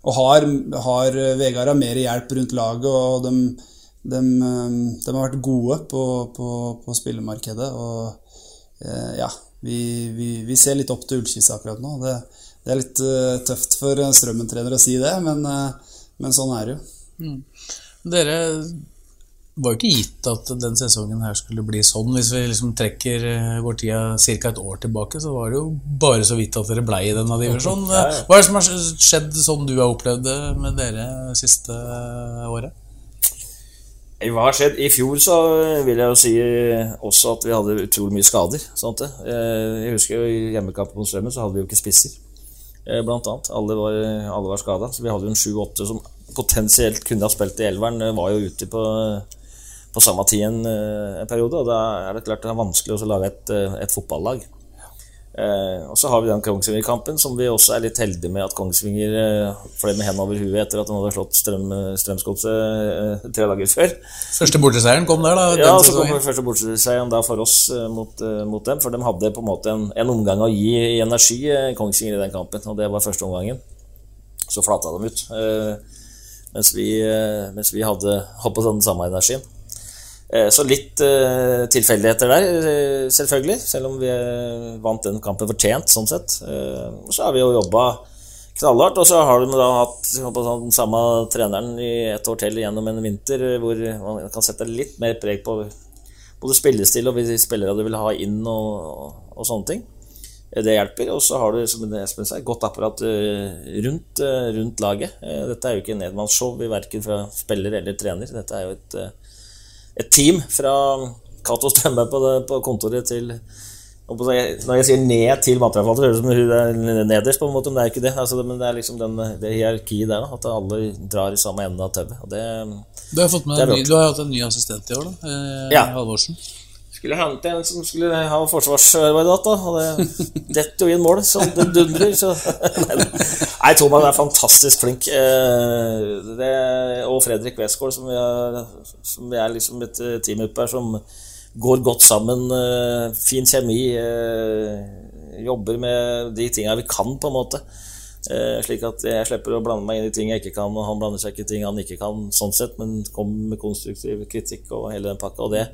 og har, har, Vegard har mer hjelp rundt laget, og de, de, um, de har vært gode på, på, på spillemarkedet. Og eh, ja, vi, vi, vi, ser litt opp til Ullkisa akkurat nå. Det, det er litt eh, tøft for en Strømmen-trener å si det, men, eh, men sånn er det jo. Dere var jo ikke gitt at den sesongen her skulle bli sånn. Hvis vi liksom trekker vår går tida ca. et år tilbake, så var det jo bare så vidt at dere blei i denne divisjonen. Hva er det som har skjedd sånn du har opplevd det med dere siste året? Hva har skjedd? I fjor så vil jeg jo si også at vi hadde utrolig mye skader. Sånt det. Eh, Jeg husker jo i hjemmekampen mot Strømmen så hadde vi jo ikke spisser. eh, Blant annet. Alle var, alle var skada. Så vi hadde jo en sju-åtte som potensielt kunne ha spilt i elveren. eh, Var jo ute på, på samme tid en, eh, en periode. Og da er det klart det er vanskelig å lage et, eh, et fotballag. Eh, og så har vi den Kongsvinger-kampen, som vi også er litt heldige med at Kongsvinger eh, fløy med hendene over huet etter at de hadde slått Strøm, Strømsgodset eh, tre dager før. Første borteseieren kom der, da. Ja, så kom den første borteseieren da for oss eh, mot, eh, mot dem. For de hadde på en måte en, en omgang å gi i energi, eh, Kongsvinger, i den kampen. Og det var første omgangen. Så flata de ut. eh, mens, vi, eh, mens vi hadde holdt på den samme energien. Eh, Så litt eh, tilfeldigheter der, eh, selvfølgelig. Selv om vi vant den kampen fortjent, sånn sett. Så har vi jo jobba knallhardt, og så har du da hatt sånn, den samme treneren i et år til gjennom en vinter, hvor man kan sette litt mer preg på både spillestil og hvilke spillere du vil ha inn, og, og sånne ting. Det hjelper. Og så har du som Espen sa, godt apparat rundt, rundt laget. Dette er jo ikke en nedmannsshow, verken fra spiller eller trener. Dette er jo et, et team fra Cato Strømberg på, på kontoret til Når jeg sier ned til materialforvalter, høres det ut som hun er nederst, på en måte, men det er ikke det. Altså, det- men det er liksom den, det hierarkiet der, da, at alle drar i samme ende av tauet. Du har, har hatt en ny assistent i år, da. Eh, Ja. Halvorsen. Skulle hente en som skulle ha forsvarsarbeid da, og det detter jo inn mål så det dundrer. Så. Nei, Thomas er fantastisk flink. Eh, Det, og Fredrik Westgård, som, er- som er liksom et eh, team oppe her, som går godt sammen. eh, Fin kjemi. Jobber med de tinga vi kan, på en måte. Slik at jeg slipper å blande meg inn i ting jeg ikke kan, og han blander seg ikke i ting han ikke kan, sånn sett, men kommer med konstruktiv kritikk og hele den pakka. Og det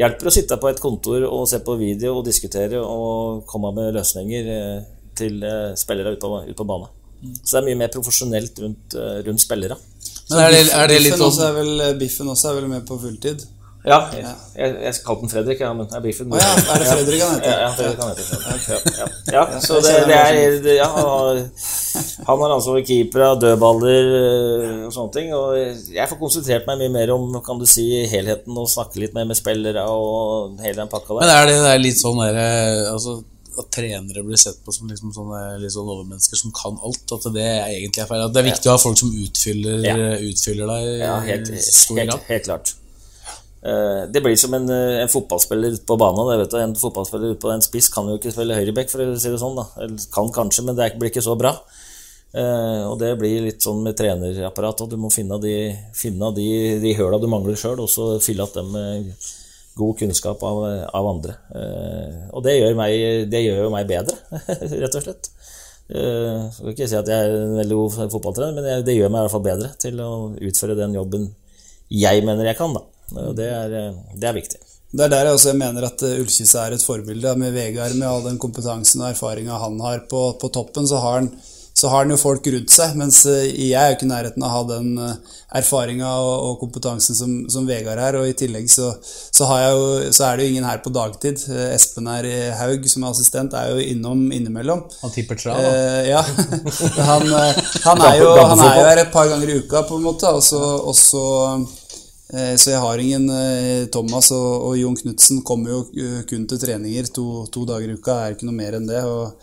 hjelper å sitte på et kontor og se på video og diskutere og komme med løsninger eh, til eh, spillere ute på, ut på banen. Så det er mye mer profesjonelt rundt, eh, rundt spillere. Men er det, er det litt Biffen også sånn er vel, Biffen også er vel med på fulltid? Ja, jeg, jeg, jeg kalte den Fredrik, ja, men er Biffen Oh, ja, er det Fredrik han heter? Ja, ja, Fredrik han heter Fredrik. Ja, ja, ja. så det, det han er det- ja, han har- ansvar for keepere, dødballer øh, og sånne ting. Og jeg får konsentrert meg mye mer om kan du si, helheten og snakke litt mer med spillere og hele den pakka der. Men er det, det er litt sånn der, eh, altså, At trenere blir sett på som liksom sånne, litt sånn overmennesker som kan alt. At det egentlig er feil. At det er viktig å ha folk som utfyller, Ja. utfyller deg Ja, helt, helt, helt klart. Eh, Det blir som en, eh, en fotballspiller ute på banen. En fotballspiller ute på en spiss kan jo ikke spille høyreback, for å si det sånn. da Eller Kan kanskje, men det blir ikke så bra. Eh, og det blir litt sånn med trenerapparat. Og du må finne de, finne de, de høla du mangler sjøl, og så fylle igjen dem med god kunnskap av, av andre. Og det gjør, meg, det gjør jo meg bedre, rett og slett. Jeg skal ikke si at jeg er en veldig god fotballtrener, men det gjør meg i hvert fall bedre til å utføre den jobben jeg mener jeg kan. da. Og det er, eh, det er viktig. Det er der jeg også mener at eh, er et forbilde. Med Vegard, med all den kompetansen og erfaringa han har på, på toppen, så har, han, så har han jo folk rundt seg. Mens eh, jeg er jo ikke i nærheten av å ha den erfaringa og, og kompetansen som, som Vegard er. Og i tillegg så, så, har jeg jo, så er det jo ingen her på dagtid. Eh, Espen her i Haug, som er assistent, er jo innom innimellom. Han tipper tra, da. Eh, ja. han, eh, han, er jo, han er jo her et par ganger i uka, på en måte. Og så, så, eh, jeg har ingen eh, Thomas og, og Jon Knutsen kommer jo eh, kun til treninger to, to dager i uka. er ikke noe mer enn det. og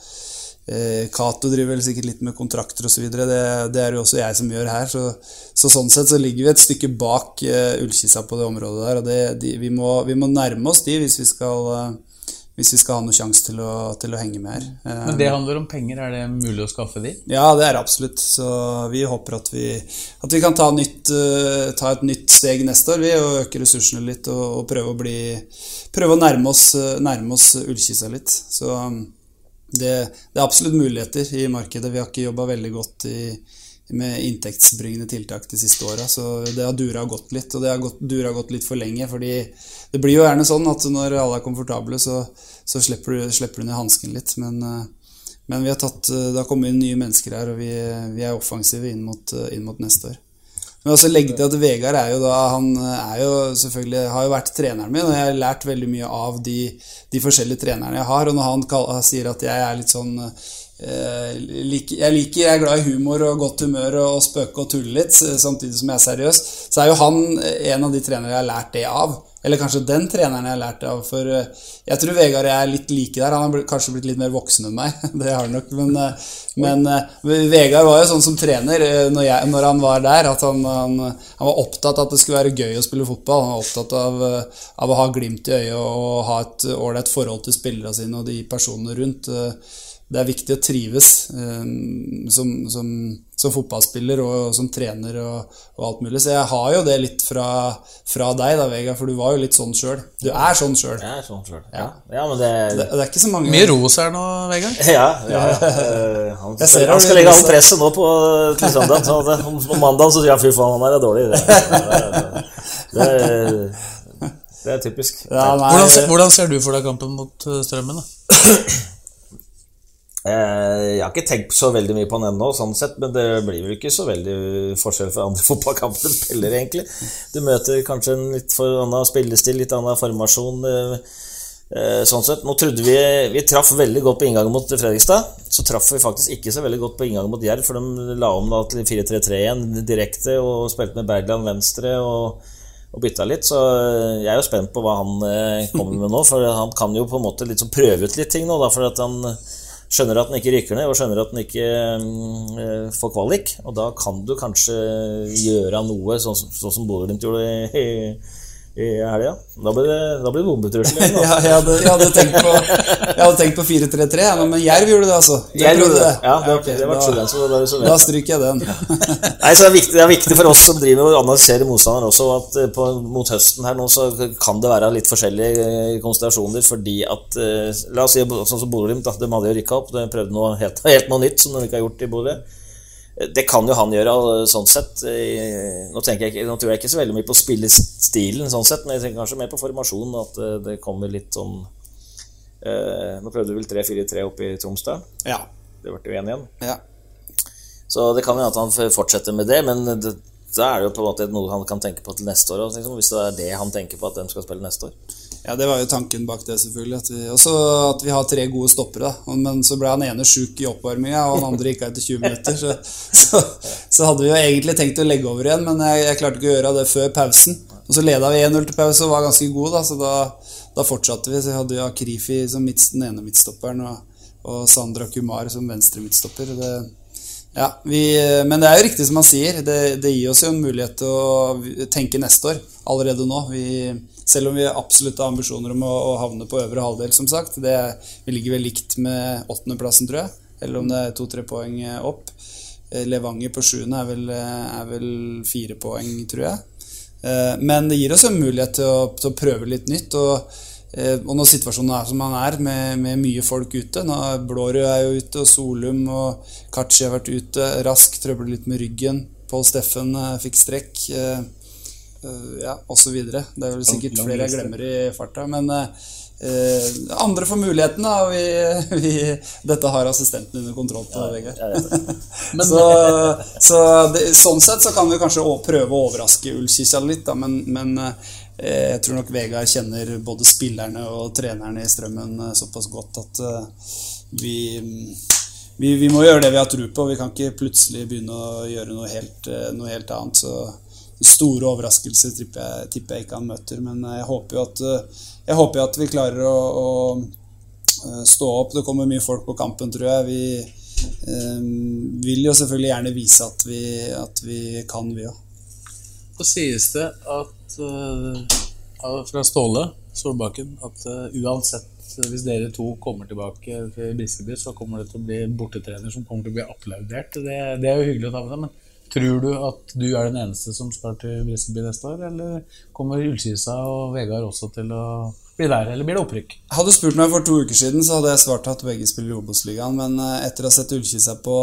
eh, driver vel sikkert litt med kontrakter osv. Det, det er jo også jeg som gjør her. Så, så sånn sett så ligger vi et stykke bak eh, Ullkisa på det området der. Og det, de, vi, må, vi må nærme oss de hvis vi skal, eh, hvis vi skal ha noen sjanse til, til å henge med her. Men det handler om penger. Er det mulig å skaffe de? ja, det er det absolutt. Så vi håper at vi, at vi kan ta, nytt, eh, ta et nytt steg neste år vi, og øke ressursene litt og, og prøve å, bli, prøve å nærme, oss, eh, nærme oss Ullkisa litt. Så um, det, det er absolutt muligheter i markedet. Vi har ikke jobba veldig godt i, med inntektsbringende tiltak de siste åra, så det har dura godt litt. Og det har gått, dura gått litt for lenge, fordi det blir jo gjerne sånn at når alle er komfortable, så, så slipper, du, slipper du ned hansken litt. Men, eh, men vi har tatt, eh, det har kommet inn nye mennesker her, og vi, vi er offensive inn mot, eh, inn mot neste år. Men også legge til at Vegard er jo da Han er jo selvfølgelig har jo vært treneren min, og jeg har lært veldig mye av de, de forskjellige trenerne jeg har. Og når han, sier at jeg er litt sånn like, Jeg liker, jeg er glad i humor og godt humør og, og spøke og tulle litt, samtidig som jeg er seriøs, så er jo han en av de trenere jeg har lært det av. Eller kanskje den treneren jeg har lært det av. For eh, jeg tror Vegard og jeg er litt like der. Han har kanskje blitt litt mer voksen enn meg. Det har han nok. Men, eh, men uh, Vegard var jo sånn som trener når, jeg, når han var der, at han, han, han, var opptatt av at det skulle være gøy å spille fotball. Han var opptatt av, av å ha glimt i øyet og ha et ålreit forhold til spillerne sine og de personene rundt. Det er viktig å trives som, som som fotballspiller og som trener og, og, alt mulig. Så jeg har jo det litt fra, fra deg, da, Vegard, for du var jo litt sånn sjøl. Du er sånn sjøl. Er sånn sjøl. Ja. ja. men det, det, det, er ikke så mange Mye ros her nå, Vegard. Ja. ja, uh, han, skal, han skal legge alt presset nå på til søndag. Så det, på mandag så sier han fy faen, han er dårlig. Det, det, er typisk. Ja, nei, hvordan, hvordan, ser du for deg kampen mot eh, Strømmen? da? Eh, jeg har ikke tenkt så veldig mye på den ennå, sånn sett, men det blir vel ikke så veldig forskjell fra andre fotballkamper du spiller, egentlig. Du møter kanskje en litt for annen spillestil, litt annen formasjon. Eh, eh, sånn sett. Nå trodde vi Vi traff veldig godt på inngangen mot Fredrikstad. Så traff vi faktisk ikke så veldig godt på inngangen mot Jerv, for de la om da til 4-3-3 igjen direkte og spilte med Bergland venstre. og og bytta litt, så jeg er jo spent på hva han kommer med nå. For han kan jo på en måte liksom prøve ut litt ting nå, for at han skjønner at den ikke rykker ned, og skjønner at den ikke um, får kvalik. Og da kan du kanskje gjøre noe, sånn, sånn som Bodø-Glimt gjorde helga. Da blir det, da blir det bombetrussel. ja, jeg, hadde, jeg, hadde tenkt på, jeg hadde tenkt på 4-3-3, men Jerv gjorde det, altså. Jerv gjorde det. Ja, det, okay, det var da, så det så da stryker jeg den. Nei, så det er, viktig, det er viktig for oss som driver og analyserer motstander også, at eh, på, mot høsten her nå så kan det være litt forskjellige eh, konstellasjoner, fordi at eh, La oss si sånn som Bodø-Glimt, de hadde jo rykka opp, de prøvde noe helt, helt noe nytt som de ikke har gjort i Bodø. Det kan jo han gjøre, sånn sett. Nå, jeg, nå, tror jeg ikke så veldig mye på spillestilen, sånn sett, men jeg tenker kanskje mer på formasjonen. At eh, det kommer litt sånn eh, Nå prøvde du vel 3-4-3 oppe i Troms, da? Ja. Det ble jo 1 igjen. Ja. Så det kan jo at han fortsetter med det, men det, da er det jo på en måte noe han kan tenke på til neste år. Liksom, hvis det er det han tenker på at de skal spille neste år. Ja, det var jo tanken bak det, selvfølgelig. At vi, også at vi har tre gode stoppere. Men så ble han ene sjuk i oppvarminga, og han andre gikk av etter 20 minutter. Så, så, så, hadde vi jo egentlig tenkt å legge over igjen, men jeg, jeg klarte ikke å gjøre det før pausen. Og så leda vi 1-0 til pause og var ganske gode, da, så da, da fortsatte vi. Så hadde jo Akrifi som midts, den ene midtstopperen og, og Sandra Kumar som venstre midtstopper. Det, ja, vi, men det er jo riktig som han sier. Det, det, gir oss jo en mulighet til å tenke neste år allerede nå. Vi selv om vi absolutt har ambisjoner om å, å havne på øvre halvdel, som sagt. Det, vi ligger vel likt med åttendeplassen, tror jeg. Eller om det er to-tre poeng opp. Eh, Levanger på sjuende er, er, vel fire poeng, tror jeg. Eh, men det gir oss en mulighet til å, til å prøve litt nytt. Og, eh, og når situasjonen er som den er, med, med, mye folk ute nå, Blårød er jo ute, og Solum og Kachi har vært ute. Rask trøbler litt med ryggen. Pål Steffen fikk strekk. Eh, ja, osv. Det er vel sikkert flere jeg glemmer i farta. Men eh, andre får muligheten, da. Vi, vi, dette har assistenten under kontroll på, Vegard. så, så det, sånn sett så kan vi kanskje prøve å overraske Ullkisa litt, da, men, men eh, jeg tror nok Vegard kjenner både spillerne og trenerne i Strømmen eh, såpass godt at uh, vi, vi, vi må gjøre det vi har tro på. Vi kan ikke plutselig begynne å gjøre noe helt, noe helt annet. så store overraskelser tipper jeg, tipper jeg, ikke han møter. Men jeg håper jo at, håper at vi klarer å, å, eh, stå opp. Det kommer mye folk på kampen, tror jeg. Vi eh, vil jo selvfølgelig gjerne vise at vi, at vi kan, vi òg. Så sies det at uh, fra Ståle Solbakken at uh, uansett hvis dere to kommer tilbake til Briskeby, så kommer det til å bli bortetrener som kommer til å bli applaudert. Det, det er jo hyggelig å ta med seg. men Tror du at du er den eneste som skal til Briskeby neste år, eller kommer Ullskisa og Vegard også til å bli der, eller blir det opprykk? Hadde du spurt meg for to uker siden, så hadde jeg svart at begge spiller i Obos-ligaen, men eh, etter å ha sett Ullkisa på,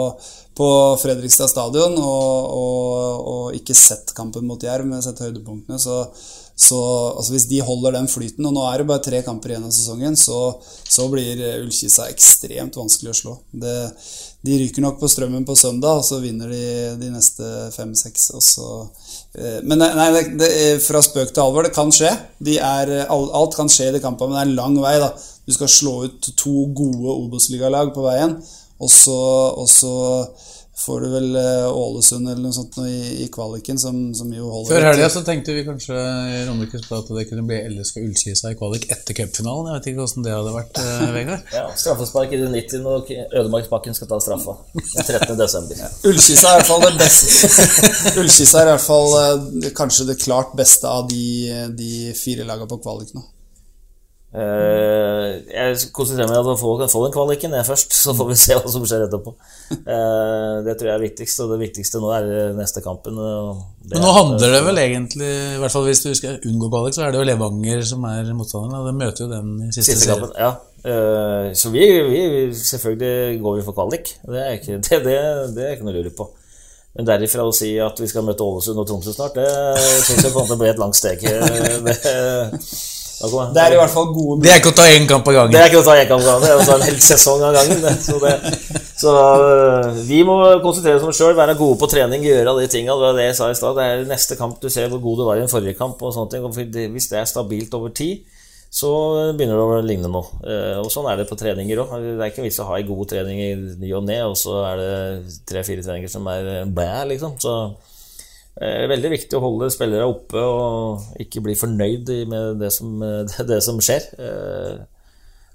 på Fredrikstad stadion og, og, og ikke sett kampen mot Jerv, men sett høydepunktene, så, så altså hvis de holder den flyten, og nå er det bare tre kamper igjen av sesongen, så, så blir Ullkisa ekstremt vanskelig å slå. Det, de ryker nok på strømmen på søndag, og så vinner de de neste fem-seks. eh, Men nei, det, det, fra spøk til alvor, det kan skje. De er, alt kan skje i de kampene, men det er en lang vei. da. Du skal slå ut to gode Obos-ligalag på veien. Og så, og så får du vel eh, Ålesund eller noe sånt i, i kvaliken, som, som, jo holder Før helga så tenkte vi kanskje i Romerikes at det kunne bli LSK Ullkisa i kvalik etter cupfinalen. Jeg vet ikke hvordan det hadde vært, eh, Vegard? ja, straffespark i det 90. når Ødemarksbakken skal ta straffa. Den 13. desember. Ja. Ullkisa er i hvert fall det beste. Ullkisa er i hvert fall eh, kanskje det klart beste av de, de fire lagene på kvalik nå. Uh, jeg konsentrerer meg om å få, få den kvaliken jeg først, så får vi se hva som skjer etterpå. Uh, det tror jeg er viktigst, og det viktigste nå er neste kampen. Men nå handler det vel egentlig, i hvert fall hvis du skal unngå kvalik, så er det jo Levanger som er motstanderen. Det møter jo den i siste, siste kampen. Ja. Uh, så vi, vi, selvfølgelig går vi for kvalik. Det er ikke, det, det, det er ikke noe å lure på. Men derifra å si at vi skal møte Ålesund og Tromsø snart, det syns jeg kommer til å bli et langt steg. Det, det er i hvert fall gode Det er ikke å ta én kamp av gangen. Det er ikke å ta én kamp av gangen, det er å ta en hel sesong av gangen. Det. Så, det, så uh, vi må konsentrere oss om oss sjøl, være gode på trening, gjøre de tinga. Det var det jeg sa i stad. Det er neste kamp du ser hvor god du var i den forrige kamp. og sånne ting. Hvis det er stabilt over tid, så begynner det å ligne noe. Uh, og sånn er det på treninger òg. Det er ikke vits å ha en god trening i ny og ne, og så er det tre-fire treninger som er bæ, liksom. Så er veldig viktig å holde spillere oppe og ikke bli fornøyd med det som, det som skjer.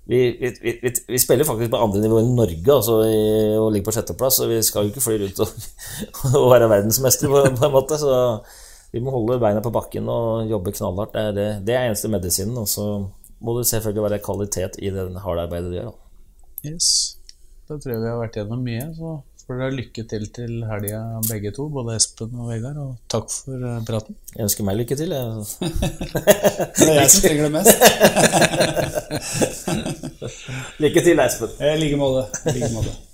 Vi, vi, vi, vi, spiller faktisk på andre nivå enn Norge altså, og ligger på sjetteplass. Så vi skal jo ikke fly rundt og, og være verdensmestere, på, på, en måte. Så vi må holde beina på bakken og jobbe knallhardt. Det er, det, det er eneste medisinen. Og så må det selvfølgelig være kvalitet i det harde arbeidet du gjør. Da. Yes. Da tror jeg vi har vært gjennom mye. så får dere lykke til til helga, begge to, både Espen og Vegard. Og takk for uh, praten. Jeg ønsker meg lykke til. Jeg. det er jeg som trenger det mest. lykke til, Espen. I like måte.